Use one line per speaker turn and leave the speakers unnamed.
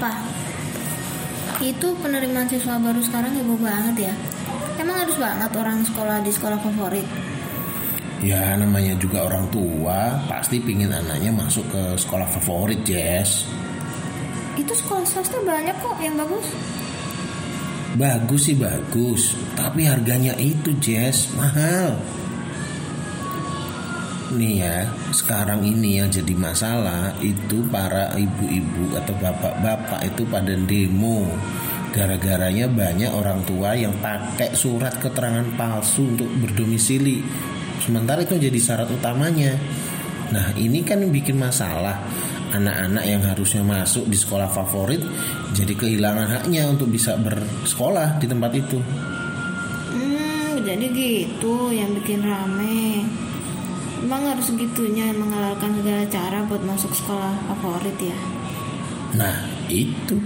Pa, itu penerimaan siswa baru sekarang heboh banget ya. Emang harus banget orang sekolah di sekolah favorit?
Ya namanya juga orang tua pasti pingin anaknya masuk ke sekolah favorit Jess
Itu sekolah swasta banyak kok yang bagus.
Bagus sih bagus Tapi harganya itu Jess Mahal Nih ya Sekarang ini yang jadi masalah Itu para ibu-ibu atau bapak-bapak itu pada demo. Gara-garanya banyak orang tua yang pakai surat keterangan palsu untuk berdomisili. Sementara itu jadi syarat utamanya. Nah ini kan bikin masalah. Anak-anak yang harusnya masuk di sekolah favorit Jadi kehilangan haknya untuk bisa bersekolah di tempat itu.
Hmm, jadi gitu yang bikin rame. Emang harus segitunya menghalalkan segala cara buat masuk sekolah favorit ya?
Nah itu